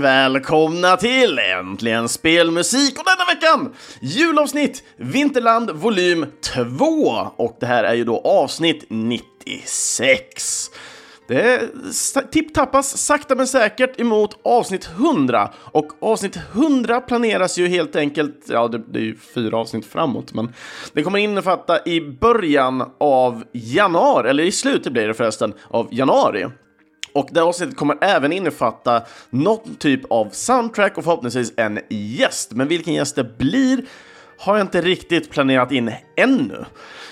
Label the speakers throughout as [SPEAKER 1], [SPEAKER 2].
[SPEAKER 1] välkomna till Äntligen Spelmusik och denna veckan julavsnitt Vinterland volym 2 och det här är ju då avsnitt 96. Det tipptappas sakta men säkert emot avsnitt 100 och avsnitt 100 planeras ju helt enkelt, ja det, det är ju fyra avsnitt framåt, men det kommer innefatta i början av januari, eller i slutet blir det förresten, av januari. Och det avsnittet kommer även innefatta någon typ av soundtrack och förhoppningsvis en gäst. Men vilken gäst det blir har jag inte riktigt planerat in ännu.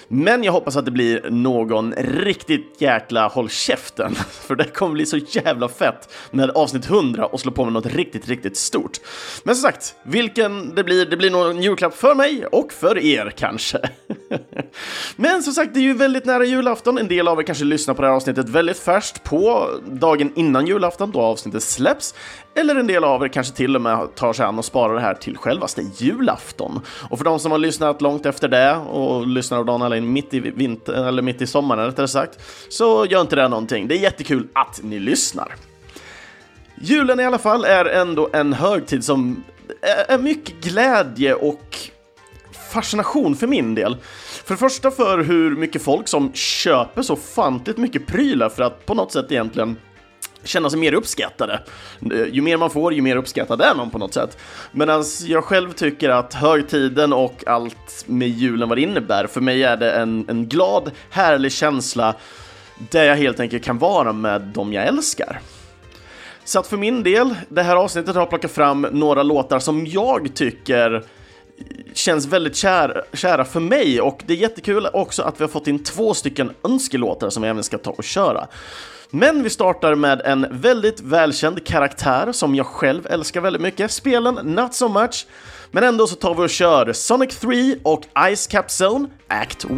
[SPEAKER 1] Men jag hoppas att det blir någon riktigt jäkla håll käften, för det kommer bli så jävla fett med avsnitt 100 och slå på med något riktigt, riktigt stort. Men som sagt, vilken det blir, det blir nog en julklapp för mig och för er kanske. Men som sagt, det är ju väldigt nära julafton. En del av er kanske lyssnar på det här avsnittet väldigt färskt på dagen innan julafton, då avsnittet släpps. Eller en del av er kanske till och med tar sig an och sparar det här till självaste julafton. Och för de som har lyssnat långt efter det och lyssnar av dagen in mitt i vinter, eller mitt i sommaren rättare sagt, så gör inte det någonting. Det är jättekul att ni lyssnar. Julen i alla fall är ändå en högtid som är mycket glädje och fascination för min del. För det första för hur mycket folk som köper så fantligt mycket prylar för att på något sätt egentligen känna sig mer uppskattade. Ju mer man får, ju mer uppskattad är man på något sätt. Medan jag själv tycker att högtiden och allt med julen vad det innebär, för mig är det en, en glad, härlig känsla där jag helt enkelt kan vara med dem jag älskar. Så att för min del, det här avsnittet har jag plockat fram några låtar som jag tycker känns väldigt kär, kära för mig och det är jättekul också att vi har fått in två stycken önskelåtar som vi även ska ta och köra. Men vi startar med en väldigt välkänd karaktär som jag själv älskar väldigt mycket. Spelen, not so much. Men ändå så tar vi och kör Sonic 3 och Ice Cap Zone Act 1.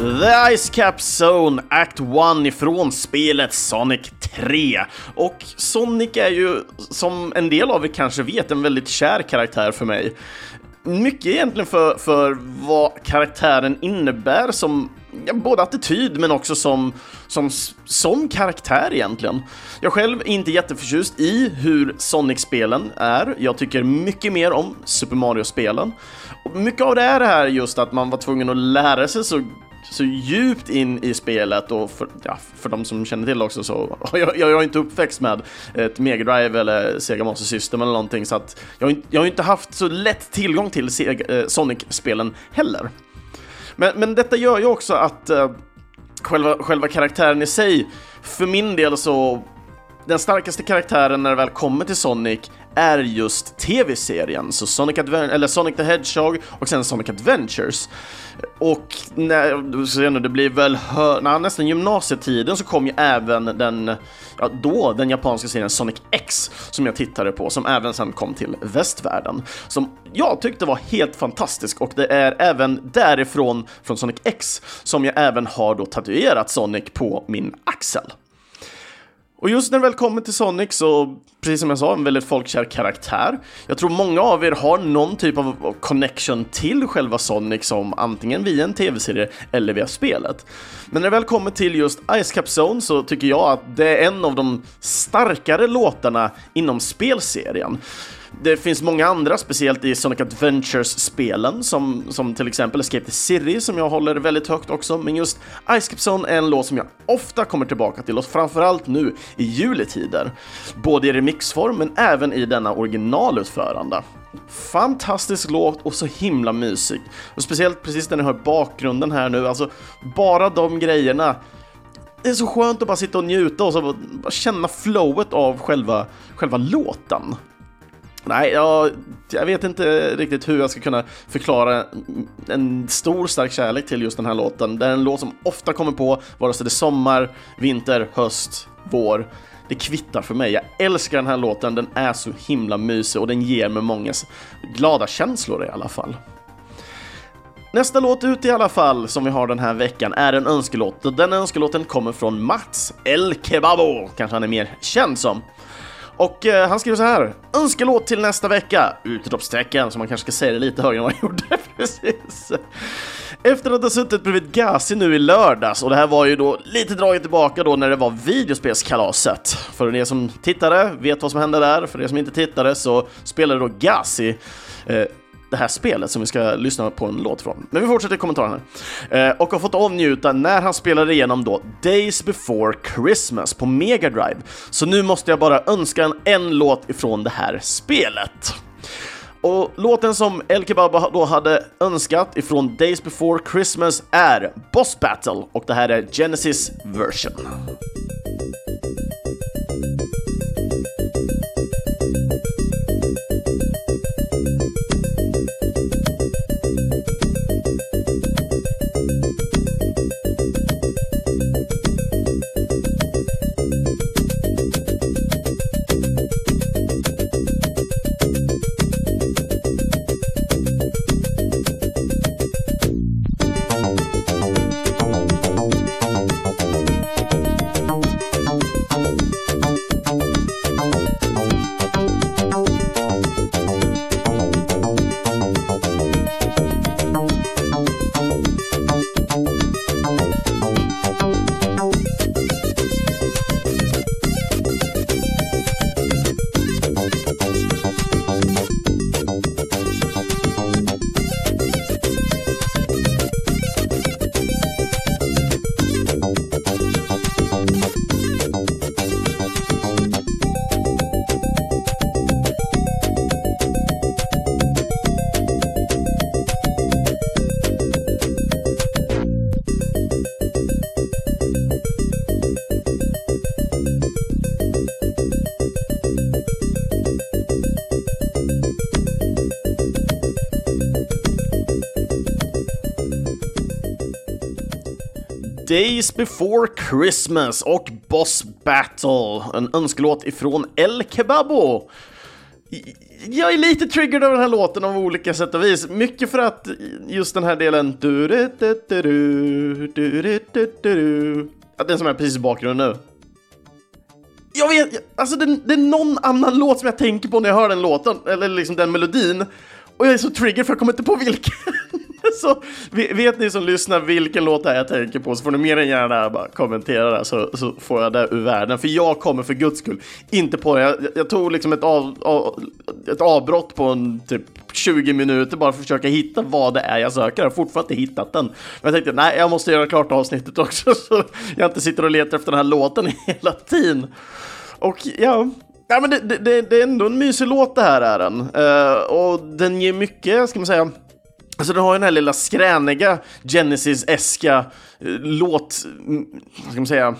[SPEAKER 1] The Ice Cap Zone Act 1 ifrån spelet Sonic 3. Och Sonic är ju, som en del av er kanske vet, en väldigt kär karaktär för mig. Mycket egentligen för, för vad karaktären innebär som ja, både attityd men också som, som, som karaktär egentligen. Jag själv är inte jätteförtjust i hur Sonic-spelen är. Jag tycker mycket mer om Super Mario-spelen. Mycket av det är det här just att man var tvungen att lära sig så så djupt in i spelet och för, ja, för de som känner till också så jag, jag är inte uppväxt med ett Mega Drive eller Sega Master System eller någonting så att jag, jag har inte haft så lätt tillgång till eh, Sonic-spelen heller. Men, men detta gör ju också att eh, själva, själva karaktären i sig, för min del så den starkaste karaktären när det väl kommer till Sonic är just tv-serien, så Sonic, Adven eller Sonic the Hedgehog och sen Sonic Adventures. Och när, nu, det blir väl när, nästan gymnasietiden så kom ju även den, ja, då den japanska serien Sonic X som jag tittade på, som även sen kom till västvärlden. Som jag tyckte var helt fantastisk och det är även därifrån, från Sonic X, som jag även har då tatuerat Sonic på min axel. Och just när det väl kommer till Sonic så, precis som jag sa, en väldigt folkkär karaktär. Jag tror många av er har någon typ av connection till själva Sonic som antingen via en tv-serie eller via spelet. Men när det väl kommer till just Ice Cap Zone så tycker jag att det är en av de starkare låtarna inom spelserien. Det finns många andra, speciellt i Sonic Adventures-spelen, som, som till exempel Escape the City, som jag håller väldigt högt också, men just Ice Cap Zone är en låt som jag ofta kommer tillbaka till, och framförallt nu i juletider. Både i remixform, men även i denna originalutförande. Fantastisk låt och så himla mysig. Och speciellt precis när ni hör bakgrunden här nu, alltså bara de grejerna det är så skönt att bara sitta och njuta och så bara känna flowet av själva, själva låten. Nej, jag, jag vet inte riktigt hur jag ska kunna förklara en stor stark kärlek till just den här låten. Det är en låt som ofta kommer på, vare sig det är sommar, vinter, höst, vår. Det kvittar för mig. Jag älskar den här låten, den är så himla mysig och den ger mig många glada känslor i alla fall. Nästa låt ut i alla fall som vi har den här veckan är en önskelåt. Den önskelåten kommer från Mats El Kebabo, kanske han är mer känd som. Och eh, han skriver så här. Önskelåt till nästa vecka! Utropstecken, så man kanske ska säga det lite högre än vad han gjorde precis. Efter att ha suttit bredvid Gazi nu i lördags, och det här var ju då lite draget tillbaka då när det var videospelskalaset. För er som tittade vet vad som hände där, för er som inte tittade så spelade då Gazi eh, det här spelet som vi ska lyssna på en låt från. Men vi fortsätter kommentarerna. Eh, och har fått avnjuta när han spelade igenom då Days before Christmas på Mega Drive. Så nu måste jag bara önska en, en låt ifrån det här spelet. Och låten som El Kebab då hade önskat ifrån Days before Christmas är Boss Battle och det här är Genesis version. Days before Christmas och Boss Battle, en önskelåt ifrån El Kebabo. Jag är lite triggered av den här låten av olika sätt och vis. Mycket för att just den här delen... Den som är precis i bakgrunden nu. Jag vet, alltså det, det, är någon annan låt som jag tänker på när jag hör den låten, eller liksom den melodin. Och jag är så triggered för jag kommer inte på vilken. så vet ni som lyssnar vilken låt det är jag tänker på så får ni mer än gärna bara kommentera det så, så får jag det ur världen. För jag kommer för guds skull inte på det. Jag, jag tog liksom ett, av, av, ett avbrott på en typ 20 minuter bara för att försöka hitta vad det är jag söker. Jag har fortfarande inte hittat den. Men jag tänkte nej, jag måste göra klart avsnittet också så jag inte sitter och letar efter den här låten hela tiden. Och ja, Ja, men det, det, det, är ändå en mysig låt det här är den. Uh, eh, och den ger mycket, ska man säga, Alltså den har ju den här lilla skräniga Genesis-eska eh, låt, mm, vad ska man säga,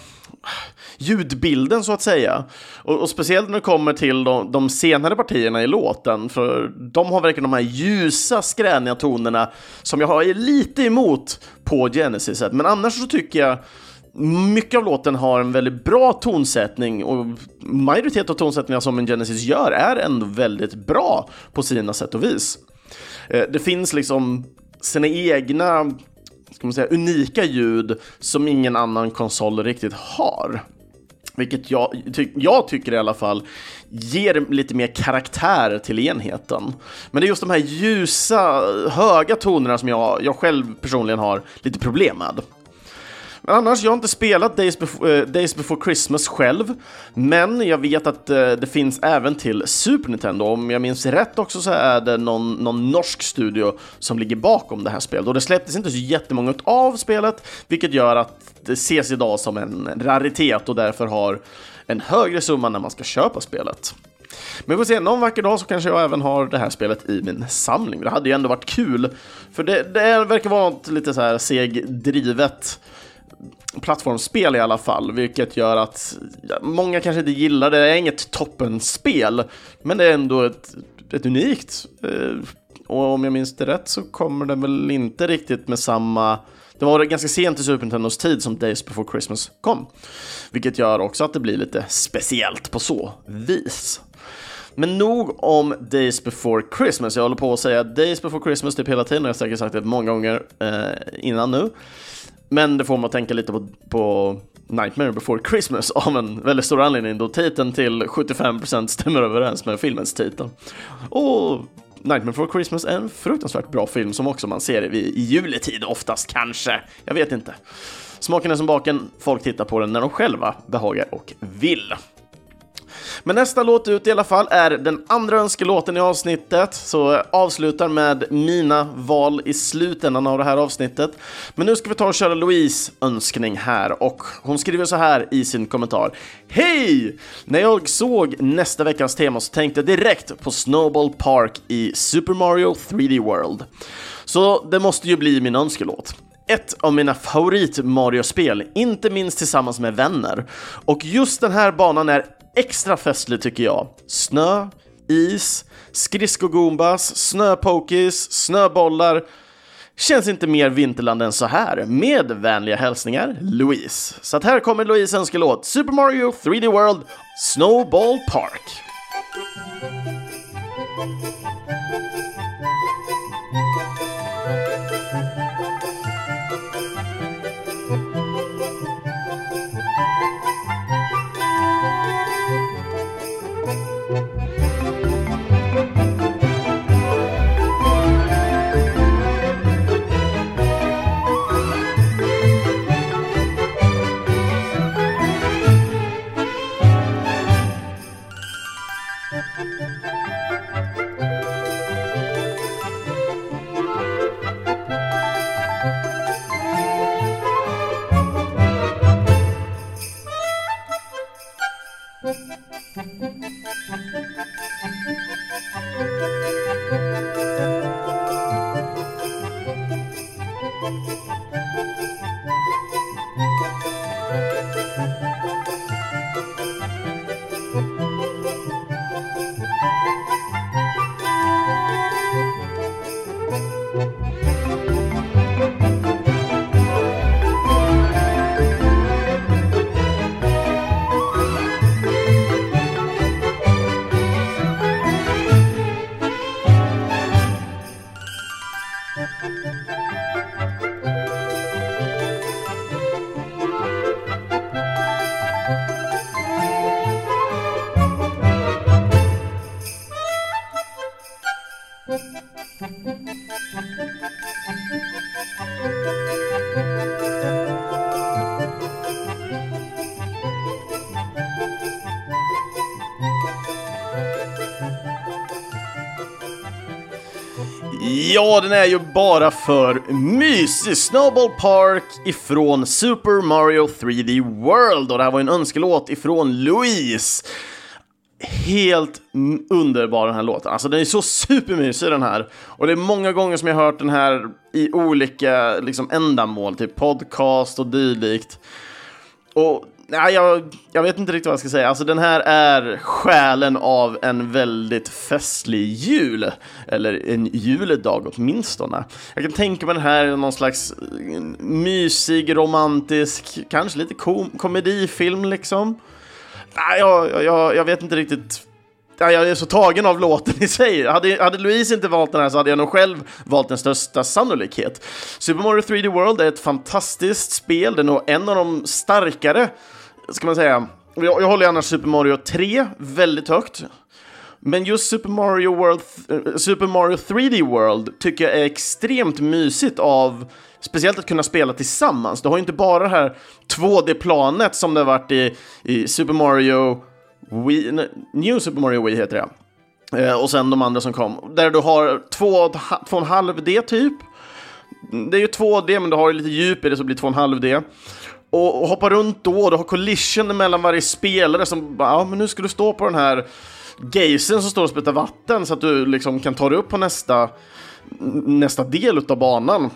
[SPEAKER 1] ljudbilden så att säga. Och, och, speciellt när det kommer till de, de, senare partierna i låten, för de har verkligen de här ljusa skräniga tonerna som jag har lite emot på Genesis. Men annars så tycker jag mycket av låten har en väldigt bra tonsättning och majoritet av tonsättningarna som en Genesis gör är ändå väldigt bra på sina sätt och vis. Eh, det finns liksom sina egna ska man säga, unika ljud som ingen annan konsol riktigt har. Vilket jag, ty jag tycker i alla fall ger lite mer karaktär till enheten. Men det är just de här ljusa, höga tonerna som jag, jag själv personligen har lite problem med. Men annars, jag har inte spelat Days before, eh, Days before Christmas själv, men jag vet att eh, det finns även till Super Nintendo. Om jag minns rätt också så är det någon, någon norsk studio som ligger bakom det här spelet. Och det släpptes inte så jättemånga av spelet, vilket gör att det ses idag som en raritet och därför har en högre summa när man ska köpa spelet. Men vi får se, någon vacker dag så kanske jag även har det här spelet i min samling. Det hade ju ändå varit kul, för det, det verkar vara något lite så här segdrivet plattformsspel i alla fall, vilket gör att många kanske inte gillar det. Det är inget toppenspel, men det är ändå ett, ett unikt. Eh, och om jag minns det rätt så kommer det väl inte riktigt med samma det var ganska sent i Super Nintendos tid som Days before Christmas kom, vilket gör också att det blir lite speciellt på så vis. Men nog om Days before Christmas. Jag håller på att säga Days before Christmas typ hela tiden, och jag har säkert sagt det många gånger eh, innan nu. Men det får man att tänka lite på, på Nightmare before Christmas av en väldigt stor anledning då titeln till 75% stämmer överens med filmens titel. Och Nightmare before Christmas är en fruktansvärt bra film som också man ser i, i juletid oftast kanske. Jag vet inte. Smaken är som baken, folk tittar på den när de själva behagar och vill. Men nästa låt ut i alla fall är den andra önskelåten i avsnittet, så jag avslutar med mina val i slutändan av det här avsnittet. Men nu ska vi ta och köra Louise önskning här och hon skriver så här i sin kommentar. Hej! När jag såg nästa veckas tema så tänkte jag direkt på Snowball Park i Super Mario 3D World. Så det måste ju bli min önskelåt ett av mina favorit Mario-spel, inte minst tillsammans med vänner. Och just den här banan är extra festlig tycker jag. Snö, is, skridskogumbas, snöpokis, snöbollar. Känns inte mer vinterland än så här. Med vänliga hälsningar, Louise. Så att här kommer Louise önskelåt Super Mario 3D World Snowball Park. Ja, den är ju bara för mysig. Snowball Park ifrån Super Mario 3D World och det här var en önskelåt ifrån Louise. Helt underbar den här låten. Alltså den är så supermysig den här. Och det är många gånger som jag har hört den här i olika liksom, ändamål, typ podcast och dylikt. Och Nej, jag, jag vet inte riktigt vad jag ska säga. Alltså den här är själen av en väldigt festlig jul. Eller en juledag åtminstone. Jag kan tänka mig den här någon slags eh, mysig, romantisk, kanske lite kom komedifilm liksom. Nej, jag, jag, jag vet inte riktigt jag är så tagen av låten i sig. Hade, hade Louise inte valt den här så hade jag nog själv valt den största sannolikhet. Super Mario 3D World är ett fantastiskt spel, det är nog en av de starkare ska man säga, jag, jag håller annars Super Mario 3 väldigt högt. Men just Super Mario, World, eh, Super Mario 3D World tycker jag är extremt mysigt av Speciellt att kunna spela tillsammans. Du har ju inte bara det här 2D-planet som det har varit i, i Super Mario Wii, New Super Mario Wii heter det. Eh, och sen de andra som kom. Där du har 2,5 D typ. Det är ju 2D men du har lite djup i det så blir 2,5 D och, och hoppa runt då, du har collision mellan varje spelare som bara, ja men nu ska du stå på den här geysen som står och sprutar vatten så att du liksom kan ta dig upp på nästa, nästa del av banan.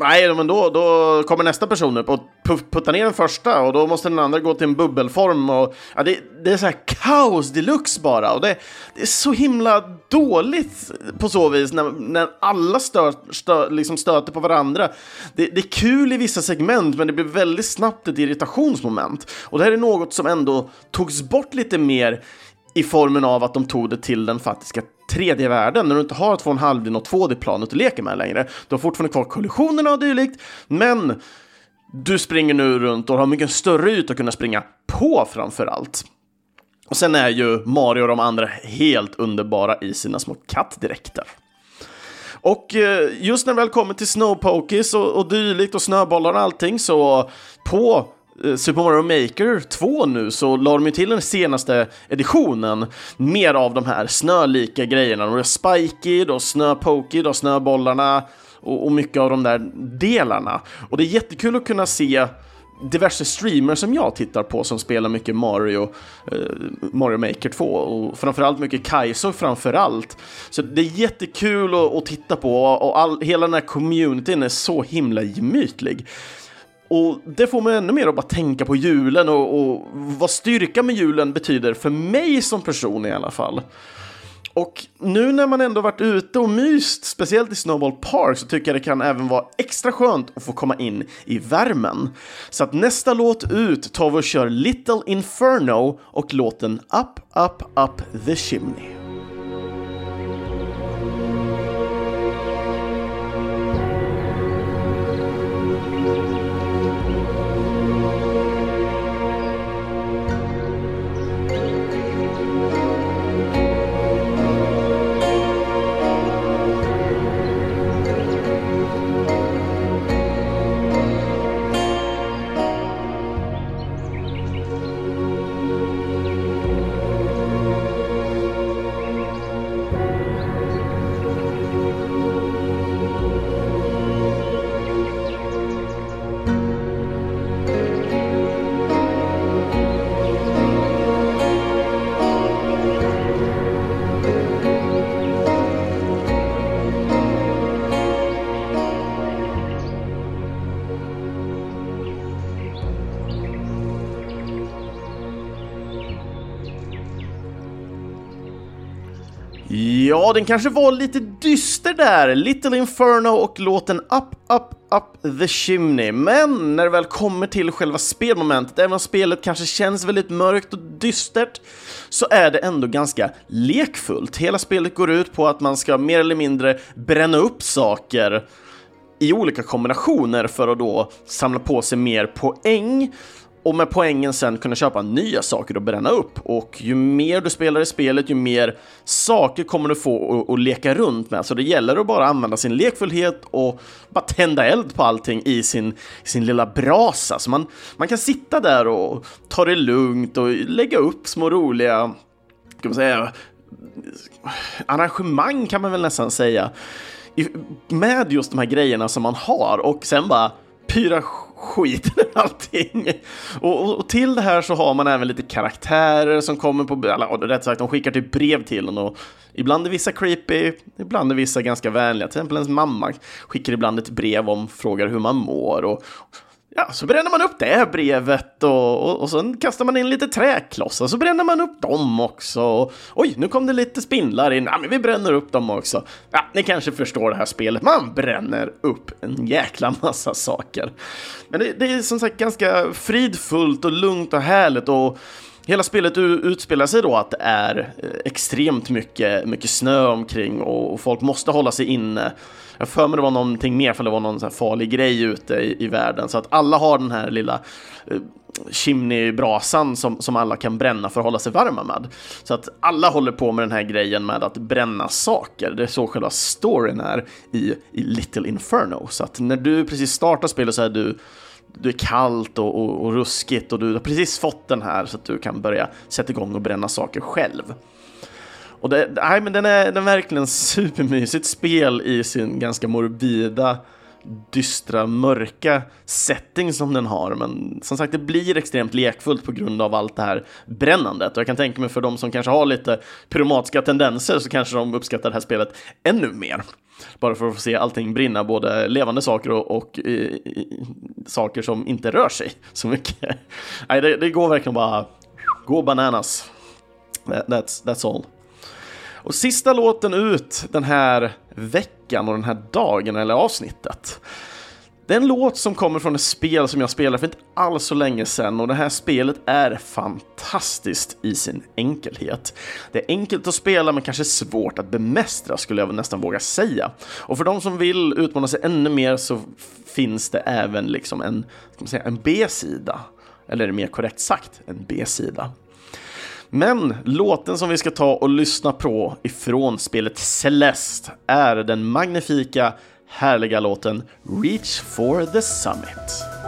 [SPEAKER 1] Nej, men då, då kommer nästa person upp och puttar ner den första och då måste den andra gå till en bubbelform. Och, ja, det, det är så här kaos deluxe bara. Och det, det, är så himla dåligt på så vis när, när alla stör, stör, liksom stöter på varandra. Det, det, är kul i vissa segment, men det blir väldigt snabbt ett irritationsmoment. Och det här är något som ändå togs bort lite mer i formen av att de tog det till den faktiska 3D-världen, när du inte har 2,5D och 2D-planet du leker med längre. Du har fortfarande kvar kollisionerna och dylikt, men du springer nu runt och har mycket större yta att kunna springa på framför allt. Och sen är ju Mario och de andra helt underbara i sina små kattdräkter. Och eh, just när det väl kommer till Snowpokies och, och dylikt och snöbollar och allting så på Eh, Super Mario Maker 2 nu så la de ju till den senaste editionen mer av de här snölika grejerna. De är Spikey, och Snöpokey, har snöbollarna och, och mycket av de där delarna. Och det är jättekul att kunna se diverse streamers som jag tittar på som spelar mycket Mario, eh, Mario Maker 2 och framförallt mycket Kaizo framförallt. Så det är jättekul att, att titta på och all, hela den här communityn är så himla gemytlig. Och det får mig ännu mer att bara tänka på julen och, och vad styrka med julen betyder för mig som person i alla fall. Och nu när man ändå varit ute och myst, speciellt i Snowball Park, så tycker jag det kan även vara extra skönt att få komma in i värmen. Så att nästa låt ut tar vi och kör Little Inferno och låten Up, Up, Up the Chimney. Ja, den kanske var lite dyster där. Little Inferno och låten Up, Up, Up the Chimney. Men när det väl kommer till själva spelmomentet, även om spelet kanske känns väldigt mörkt och dystert, så är det ändå ganska lekfullt. Hela spelet går ut på att man ska mer eller mindre bränna upp saker i olika kombinationer för att då samla på sig mer poäng och med poängen sen kunna köpa nya saker att bränna upp. Och ju mer du spelar i spelet, ju mer saker kommer du få att leka runt med. Så det gäller att bara använda sin lekfullhet och bara tända eld på allting i sin, sin lilla brasa. Så man, man kan sitta där och ta det lugnt och lägga upp små roliga, ska man säga, arrangemang kan man väl nästan säga. Med just de här grejerna som man har och sen bara pyra skiten ur allting. Och, och, till det här så har man även lite karaktärer som kommer på, eller rätt sagt, de skickar typ brev till en och ibland är vissa creepy, ibland är vissa ganska vänliga. Till exempel ens mamma skickar ibland ett brev om, frågar hur man mår och Ja, så bränner man upp det brevet och, och, och sen kastar man in lite träklossar så bränner man upp dem också. Och, oj, nu kom det lite spindlar in. Ja, men vi bränner upp dem också. Ja, ni kanske förstår det här spelet. Man bränner upp en jäkla massa saker. Men det, det är som sagt ganska fridfullt och lugnt och härligt och Hela spelet utspelar sig då att det är eh, extremt mycket, mycket snö omkring och folk måste hålla sig inne. Jag för mig det var någonting mer för det var någon så farlig grej ute i, i, världen så att alla har den här lilla eh, chimneybrasan som, som alla kan bränna för att hålla sig varma med. Så att alla håller på med den här grejen med att bränna saker. Det är så själva storyn är i, i Little Inferno. Så att när du precis startar spelet så är du du är kallt och, och, och, ruskigt och du har precis fått den här så att du kan börja sätta igång och bränna saker själv. Och det, nej, men den är, den är verkligen supermysigt spel i sin ganska morbida dystra, mörka setting som den har. Men som sagt, det blir extremt lekfullt på grund av allt det här brännandet. Och jag kan tänka mig för de som kanske har lite pyromatiska tendenser så kanske de uppskattar det här spelet ännu mer. Bara för att få se allting brinna, både levande saker och, och eh, i, i, saker som inte rör sig så mycket. Nej, det, det går verkligen bara gå bananas. That's, that's all. Och sista låten ut den här veckan och den här dagen eller avsnittet. Det är en låt som kommer från ett spel som jag spelade för inte alls så länge sedan och det här spelet är fantastiskt i sin enkelhet. Det är enkelt att spela men kanske svårt att bemästra skulle jag nästan våga säga. Och för de som vill utmana sig ännu mer så finns det även liksom en, en B-sida. Eller är det mer korrekt sagt, en B-sida. Men låten som vi ska ta och lyssna på ifrån spelet Celeste är den magnifika, härliga låten Reach for the Summit.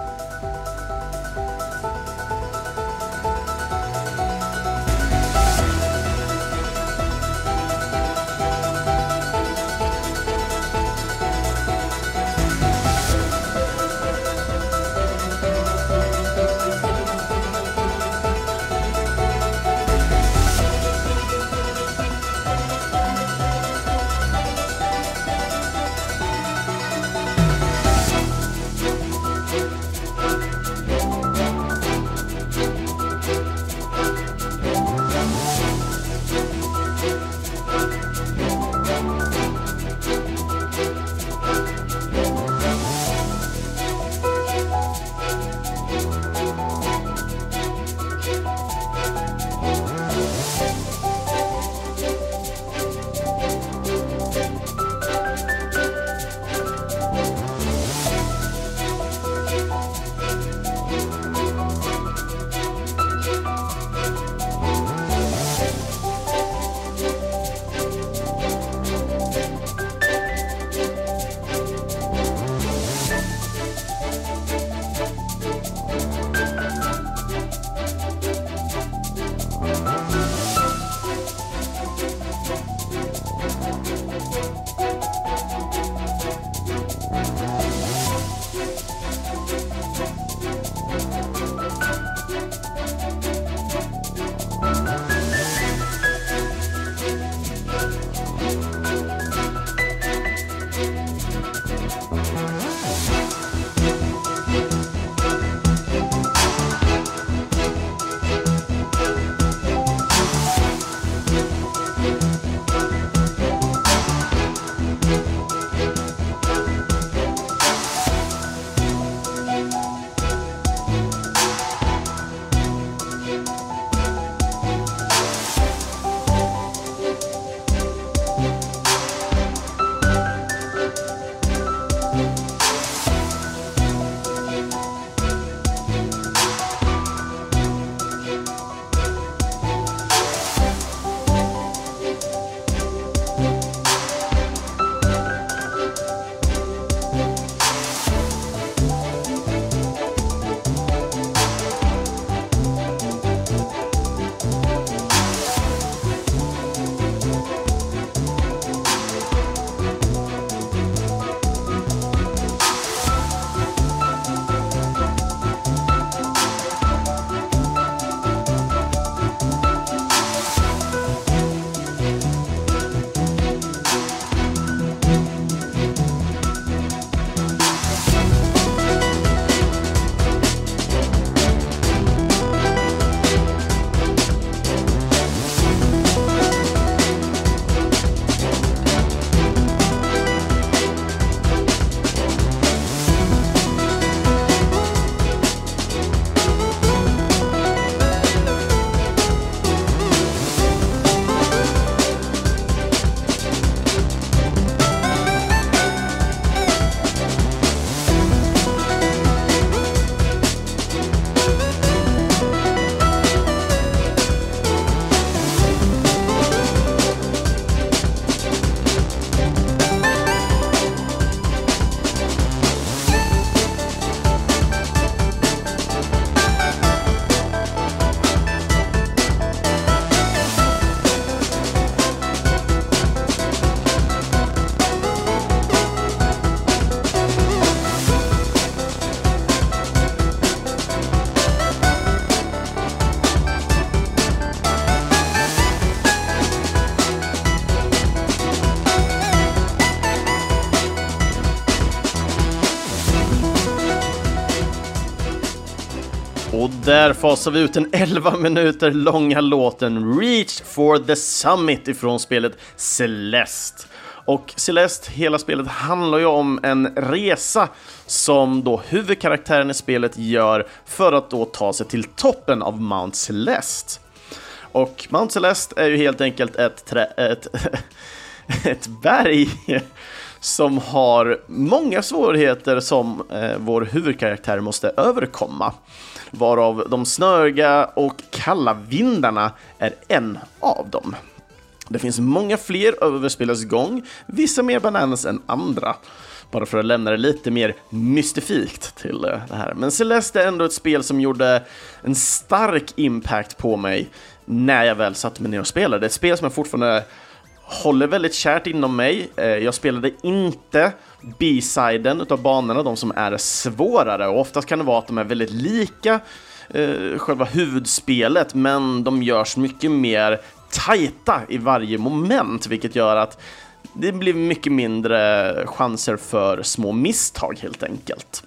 [SPEAKER 1] Fasar vi ut den 11 minuter långa låten Reach for the Summit ifrån spelet Celeste. Och Celeste, hela spelet handlar ju om en resa som då huvudkaraktären i spelet gör för att då ta sig till toppen av Mount Celeste. Och Mount Celeste är ju helt enkelt ett, trä, ett, ett berg som har många svårigheter som eh, vår huvudkaraktär måste överkomma. Varav de snöiga och kalla vindarna är en av dem. Det finns många fler över spelets gång, vissa mer bananas än andra. Bara för att lämna det lite mer mystifikt till eh, det här. Men Celeste är ändå ett spel som gjorde en stark impact på mig när jag väl satte mig ner och spelade. Det är ett spel som jag fortfarande håller väldigt kärt inom mig. Eh, jag spelade inte B-siden utav banorna, de som är svårare och oftast kan det vara att de är väldigt lika eh, själva huvudspelet, men de görs mycket mer tajta i varje moment, vilket gör att det blir mycket mindre chanser för små misstag helt enkelt.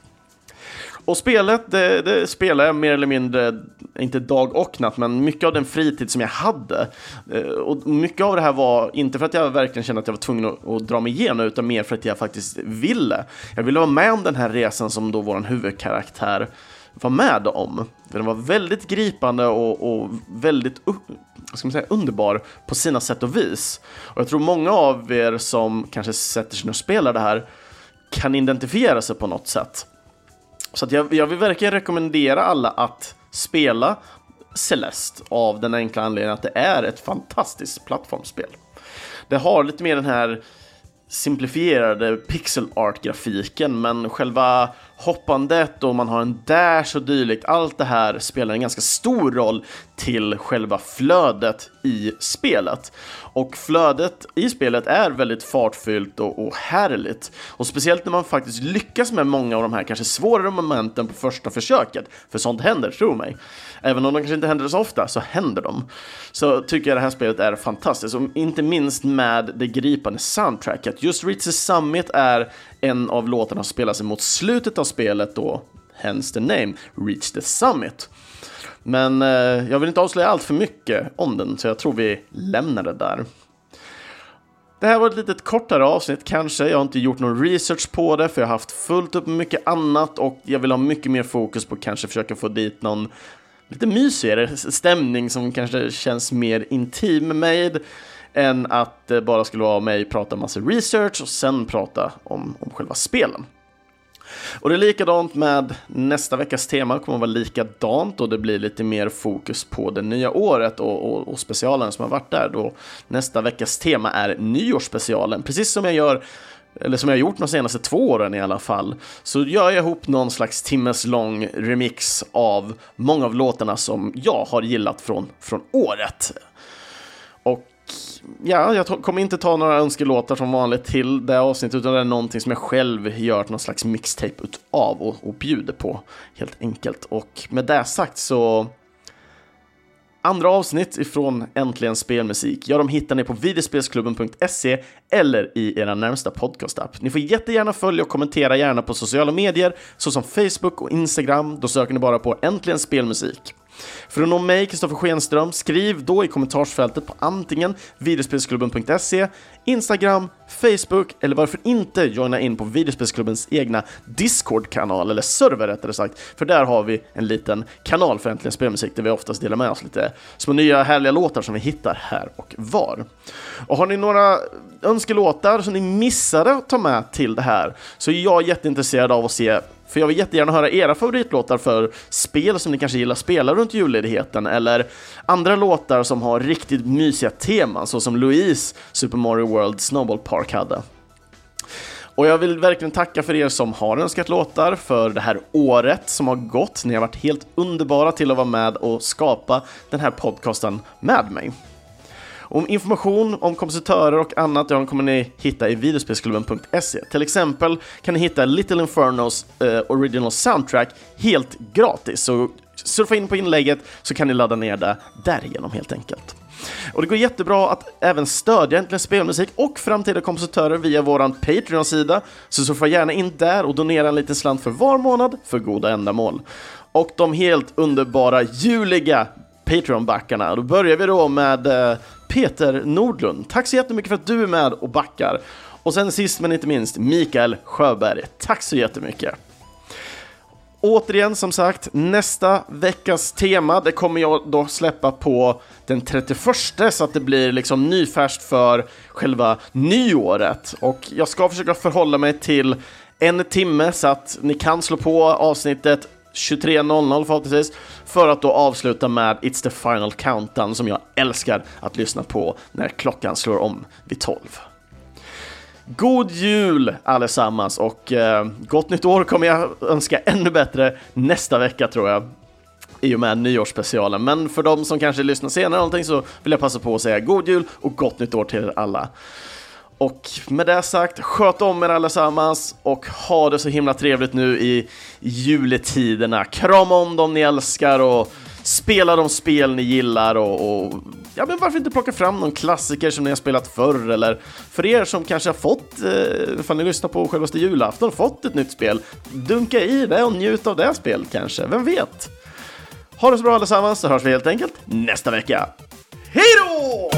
[SPEAKER 1] Och spelet, det, det spelar jag mer eller mindre, inte dag och natt, men mycket av den fritid som jag hade. Eh, och mycket av det här var inte för att jag verkligen kände att jag var tvungen att, att dra mig igenom, utan mer för att jag faktiskt ville. Jag ville vara med om den här resan som då vår huvudkaraktär var med om. Den var väldigt gripande och, och väldigt vad ska man säga, underbar på sina sätt och vis. Och jag tror många av er som kanske sätter sig och spelar det här kan identifiera sig på något sätt. Så jag, jag vill verkligen rekommendera alla att spela Celeste av den enkla anledningen att det är ett fantastiskt plattformsspel. Det har lite mer den här simplifierade pixel art-grafiken, men själva hoppandet och man har en dash och dylikt, allt det här spelar en ganska stor roll till själva flödet i spelet. Och flödet i spelet är väldigt fartfyllt och, och härligt. Och speciellt när man faktiskt lyckas med många av de här kanske svårare momenten på första försöket. För sånt händer, tro mig. Även om de kanske inte händer så ofta, så händer de. Så tycker jag det här spelet är fantastiskt. Och inte minst med det gripande soundtracket. Just Reach Summit är en av låtarna spelas mot slutet av spelet då, hence the name, Reach the Summit. Men eh, jag vill inte avslöja allt för mycket om den, så jag tror vi lämnar det där. Det här var ett litet kortare avsnitt kanske. Jag har inte gjort någon research på det, för jag har haft fullt upp med mycket annat och jag vill ha mycket mer fokus på kanske försöka få dit någon lite mysigare stämning som kanske känns mer intim med än att det bara skulle vara mig prata massa research och sen prata om, om själva spelen. Och det är likadant med nästa veckas tema, kommer att vara likadant och det blir lite mer fokus på det nya året och, och, och specialen som har varit där då. Nästa veckas tema är nyårsspecialen, precis som jag gör eller som jag har gjort de senaste två åren i alla fall, så gör jag ihop någon slags timmeslång remix av många av låtarna som jag har gillat från, från året. Ja, jag kommer inte ta några önskelåtar som vanligt till det avsnittet, utan det är någonting som jag själv gör någon slags mixtape utav och, och bjuder på, helt enkelt. Och med det sagt så Andra avsnitt ifrån Äntligen Spelmusik, ja de hittar ni på videospelsklubben.se eller i era närmsta podcastapp. Ni får jättegärna följa och kommentera gärna på sociala medier såsom Facebook och Instagram. Då söker ni bara på Äntligen Spelmusik. För att nå mig, Kristoffer Schenström, skriv då i kommentarsfältet på antingen videospelsklubben.se, Instagram, Facebook eller varför inte joina in på videospelsklubbens egna Discord-kanal, eller server rättare sagt, för där har vi en liten kanal för Äntligen Spelmusik där vi oftast delar med oss lite små nya härliga låtar som vi hittar här och var. Och har ni några önskelåtar som ni missade att ta med till det här så är jag jätteintresserad av att se för jag vill jättegärna höra era favoritlåtar för spel som ni kanske gillar att spela runt julledigheten, eller andra låtar som har riktigt mysiga teman, så som Louise Super Mario World Snowball Park hade. Och jag vill verkligen tacka för er som har önskat låtar för det här året som har gått. Ni har varit helt underbara till att vara med och skapa den här podcasten med mig. Om information om kompositörer och annat ja, kommer ni hitta i videospelsklubben.se. Till exempel kan ni hitta Little Infernos eh, original soundtrack helt gratis. Så surfa in på inlägget så kan ni ladda ner det därigenom helt enkelt. Och det går jättebra att även stödja Äntligen Spelmusik och framtida kompositörer via vår Patreon-sida, så surfa gärna in där och donera en liten slant för var månad för goda ändamål. Och de helt underbara juliga Patreon-backarna. Då börjar vi då med eh, Peter Nordlund. Tack så jättemycket för att du är med och backar. Och sen sist men inte minst Mikael Sjöberg. Tack så jättemycket. Återigen, som sagt, nästa veckas tema, det kommer jag då släppa på den 31 så att det blir liksom nyfärskt för själva nyåret. Och jag ska försöka förhålla mig till en timme så att ni kan slå på avsnittet 23.00 förhoppningsvis, för att då avsluta med It's the final countdown som jag älskar att lyssna på när klockan slår om vid 12. God jul allesammans och eh, gott nytt år kommer jag önska ännu bättre nästa vecka tror jag i och med nyårsspecialen. Men för de som kanske lyssnar senare någonting så vill jag passa på att säga god jul och gott nytt år till er alla. Och med det sagt, sköt om er allesammans och ha det så himla trevligt nu i juletiderna. Krama om dem ni älskar och spela de spel ni gillar och, och, ja, men varför inte plocka fram någon klassiker som ni har spelat förr eller för er som kanske har fått, eh, ifall ni lyssnar på självaste julafton, fått ett nytt spel, dunka i det och njut av det spelet kanske, vem vet? Ha det så bra allesammans så hörs vi helt enkelt nästa vecka. Hej då!